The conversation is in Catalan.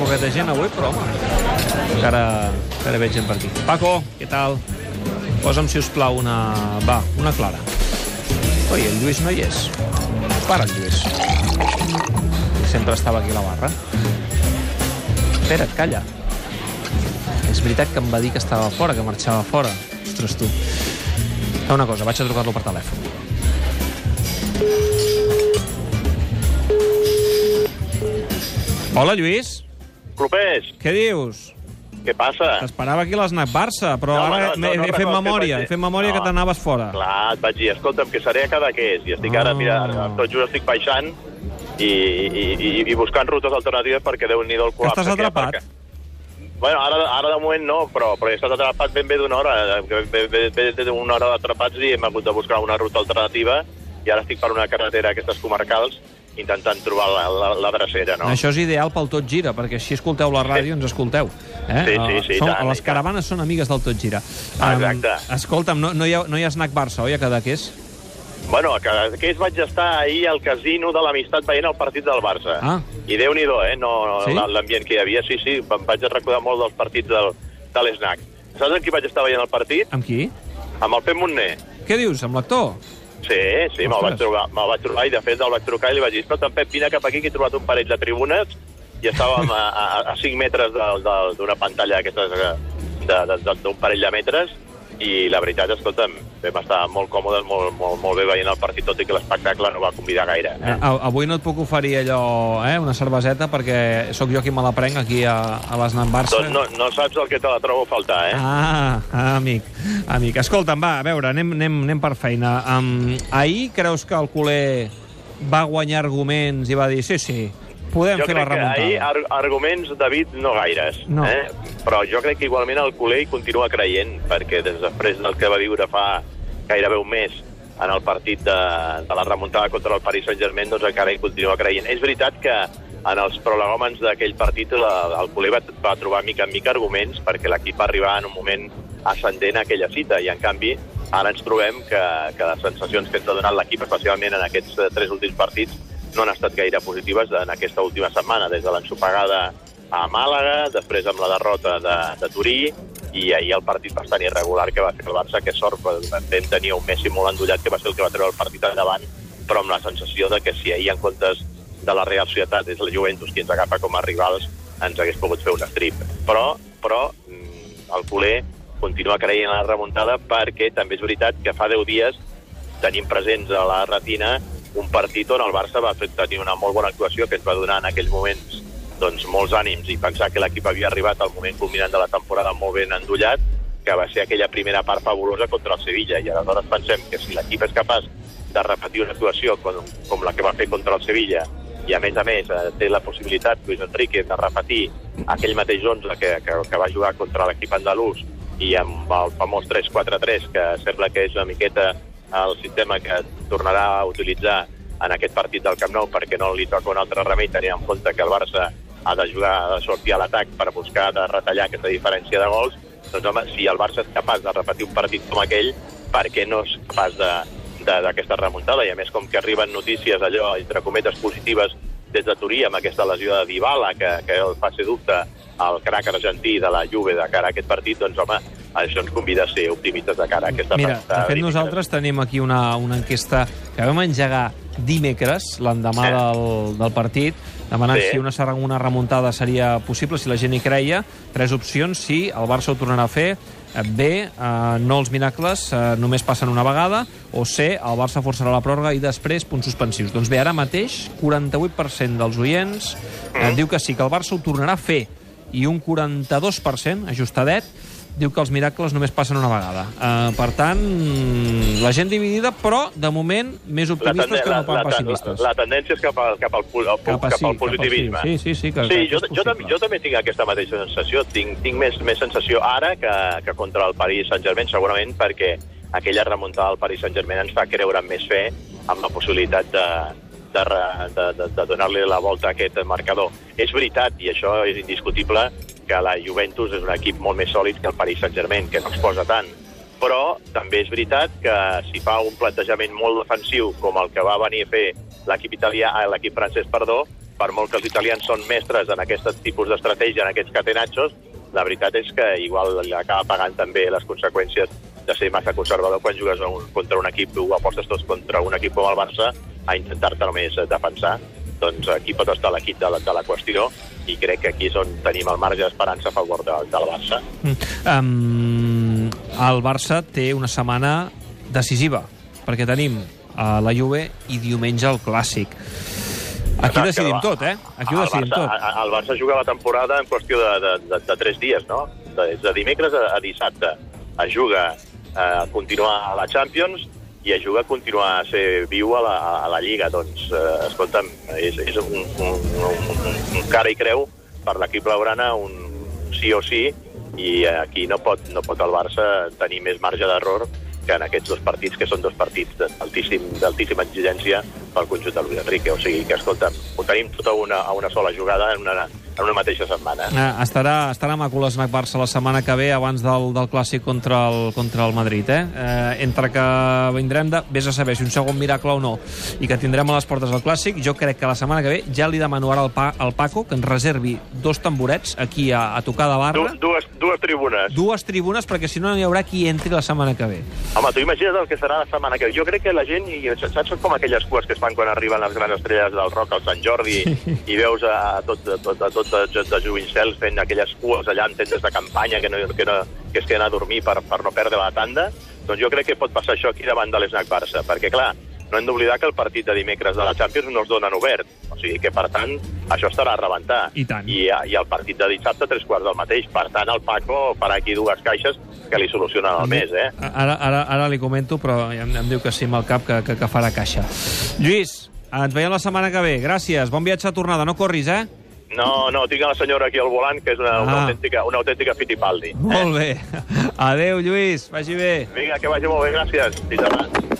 poqueta gent avui, però home, encara, encara veig gent per aquí. Paco, què tal? Posa'm, si us plau, una... Va, una clara. Oi, el Lluís no hi és. Para, el Lluís. Sempre estava aquí a la barra. Espera't, calla. És veritat que em va dir que estava fora, que marxava fora. Ostres, tu. Fa una cosa, vaig a trucar-lo per telèfon. Hola, Lluís. Clopés, Què dius? què passa? T'esperava aquí a l'Snac Barça, però No, ara no, no, he, no he fet memòria, he fet memòria No. que t'anaves fora. Clar, et vaig dir, escolta'm, que seré a Cadaqués, i estic ara, Ah. mira, tot just estic baixant i, i, i, i buscant rutes alternatives perquè déu nhi el Que col·lapse. estàs atrapat? perquè- Bueno, ara, ara de moment no, però, però he estat atrapat ben bé d'una hora. Ben, ben d'una hora d'atrapats i hem hagut de buscar una ruta alternativa i ara estic per una carretera aquestes comarcals intentant trobar la, la, la drecera, no? Això és ideal pel Tot Gira, perquè així escolteu la ràdio i ens escolteu. Eh? Sí, sí, sí, Som, i tant, les tant. caravanes són amigues del Tot Gira. Exacte. escolta'm, no, no, hi ha, no hi ha snack Barça, oi, a Cadaqués? Bueno, a Cadaqués vaig estar ahir al casino de l'Amistat veient el partit del Barça. Ah. I déu nhi eh? No, Sí? L'ambient que hi havia, sí, sí, em vaig recordar molt dels partits del, de l'Snac. Saps amb qui vaig estar veient el partit? Amb qui? Amb el Pep Montner. Què dius, amb l'actor? Sí, sí, me'l vaig, trobar, me'l vaig trobar i de fet el vaig trucar i li vaig dir escolta, Pep, vine cap aquí que he trobat un parell de tribunes i estàvem a, a, a 5 metres d'una pantalla d'aquestes eh, d'un parell de metres i la veritat, escolta'm, vam estar molt còmodes, molt, molt, molt bé veient el partit, tot i que l'espectacle no va convidar gaire. Eh? Avui no et puc oferir allò, eh, una cerveseta, perquè sóc jo qui me la prenc aquí a, a l'Snac Barça. Doncs no, no saps el que te la trobo a faltar, eh? Ah, ah, amic, amic. Escolta'm, va, a veure, anem, anem, anem per feina. Um, ahir creus que el culer va guanyar arguments i va dir sí, sí, podem jo fer la crec que remuntada? ahir ar arguments, David, no gaires. No. Eh? Però jo crec que igualment el culer continua creient, perquè des després del que va viure fa gairebé un mes en el partit de, de la remuntada contra el Paris Saint-Germain, doncs encara hi continua creient. És veritat que en els prolegòmens d'aquell partit la, el culer va, va trobar mica en mica arguments perquè l'equip va arribar en un moment ascendent a aquella cita i en canvi ara ens trobem que, que les sensacions que ens ha donat l'equip, especialment en aquests tres últims partits, no han estat gaire positives en aquesta última setmana, des de l'ensopegada a Màlaga, després amb la derrota de, de Turí, i ahir el partit bastant irregular que va fer el Barça, que sort, vam tenir un Messi molt endollat, que va ser el que va treure el partit endavant, però amb la sensació de que si ahir en comptes de la Real Societat és la Juventus qui ens agafa com a rivals, ens hagués pogut fer un strip. Però, però mm, el culer continua creient en la remuntada perquè també és veritat que fa 10 dies tenim presents a la retina un partit on el Barça va fer tenir una molt bona actuació que ens va donar en aquells moments doncs, molts ànims i pensar que l'equip havia arribat al moment culminant de la temporada molt ben endollat, que va ser aquella primera part fabulosa contra el Sevilla. I aleshores pensem que si l'equip és capaç de repetir una actuació com, com la que va fer contra el Sevilla i a més a més eh, té la possibilitat Luis Enrique de repetir aquell mateix 11 que, que, que va jugar contra l'equip andalús i amb el famós 3-4-3 que sembla que és una miqueta el sistema que tornarà a utilitzar en aquest partit del Camp Nou perquè no li toca un altre remei tenint en compte que el Barça ha de jugar, ha de sortir a l'atac per buscar de retallar aquesta diferència de gols, doncs home, si el Barça és capaç de repetir un partit com aquell, per què no és capaç d'aquesta remuntada? I a més, com que arriben notícies allò, entre cometes, positives des de Turí, amb aquesta lesió de Dybala, que, que el fa ser dubte al crac argentí de la Juve de cara a aquest partit, doncs home, això ens convida a ser optimistes de cara a aquesta Mira, de fet nosaltres tenim aquí una, una enquesta que vam engegar dimecres, l'endemà Sí. del, del partit, demanant Sí. si una, una remuntada seria possible, si la gent hi creia. Tres opcions, sí, el Barça ho tornarà a fer, eh, B, eh, no els miracles, eh, només passen una vegada, o C, el Barça forçarà la pròrroga i després punts suspensius. Doncs bé, ara mateix, 48% dels oients eh, diu que sí, que el Barça ho tornarà a fer, i un 42%, ajustadet, diu que els miracles només passen una vegada. Uh, per tant, la gent dividida, però, de moment, més La, optimistes que la, no pas la, la, pessimistes. la tendència és cap, a, cap, al, al, Cap a cap sí, al cap al positivisme. sí. Sí, sí, que- sí que jo, jo, també, jo també tinc aquesta mateixa sensació. Tinc, tinc més, més sensació ara que, que contra el Paris Saint-Germain, segurament perquè aquella remuntada al Paris Saint-Germain ens fa creure amb més fe amb la possibilitat de, de, de, de, de donar-li la volta a aquest marcador. És veritat, i això és indiscutible, que la Juventus és un equip molt més sòlid que el Paris Saint-Germain, que no exposa tant. Però també és veritat que si fa un plantejament molt defensiu com el que va venir a fer l'equip italià, eh, l'equip francès, perdó, per molt que els italians són mestres en aquest tipus d'estratègia, en aquests catenatxos, la veritat és que igual acaba pagant també les conseqüències de ser massa conservador quan jugues un, contra un equip o apostes tots contra un equip com el Barça a intentar-te només defensar. Doncs aquí pot estar l'equip de, la, de la qüestió i crec que aquí és on tenim el marge d'esperança a favor de, del Barça. Um, el Barça té una setmana decisiva, perquè tenim a la Juve i diumenge el Clàssic. Aquí ho decidim va, tot, eh? Aquí ho decidim Barça, tot. El Barça juga la temporada en qüestió de, de, de, de tres dies, no? De, de dimecres a, a dissabte. Es juga a continuar a la Champions i es juga a continuar a ser viu a la, a la Lliga. Doncs, eh, escolta'm, és, és un, un, un, un cara i creu per l'equip blaugrana, un sí o sí, i aquí no pot, no pot el Barça tenir més marge d'error que en aquests dos partits, que són dos partits d'altíssima exigència pel conjunt de Luis Enrique. O sigui que, escolta, ho tenim tot a una, a una sola jugada en una, en una mateixa setmana. Eh, estarà, estarà maco l'Snac Barça la setmana que ve abans del, del clàssic contra el, contra el Madrid, eh? eh? Entre que vindrem de... Vés a saber si un segon miracle o no i que tindrem a les portes del clàssic, jo crec que la setmana que ve ja li demano ara al, pa, al Paco que ens reservi dos tamborets aquí a, a tocar de barra. Du, dues, dues tribunes. Dues tribunes, perquè si no, no hi haurà qui entri la setmana que ve. Home, tu imagina't el que serà la setmana que ve. Jo crec que la gent, i saps com aquelles cues que fan quan arriben les grans estrelles del rock al Sant Jordi sí. i veus a tot, a tot, a tot de, de Jovincels fent aquelles cues allà en tendes de campanya que, no, que, no, que es queden a dormir per, per no perdre la tanda, doncs jo crec que pot passar això aquí davant de l'Snac Barça, perquè clar, no hem d'oblidar que el partit de dimecres de la Champions no es donen obert. O sigui que, per tant, això estarà a rebentar. I tant. I, I el partit de dissabte, tres quarts del mateix. Per tant, el Paco farà aquí dues caixes que li solucionen el mes, eh? Ara, ara, ara li comento, però em, em diu que sí amb el cap que, que, que farà caixa. Lluís, ens veiem la setmana que ve. Gràcies. Bon viatge a tornada. No corris, eh? No, no, tinc la senyora aquí al volant, que és una, ah. una, autèntica, una autèntica Fittipaldi. Molt bé. Adéu, Lluís. Vagi bé. Vinga, que vagi molt bé. Gràcies. Fins abans.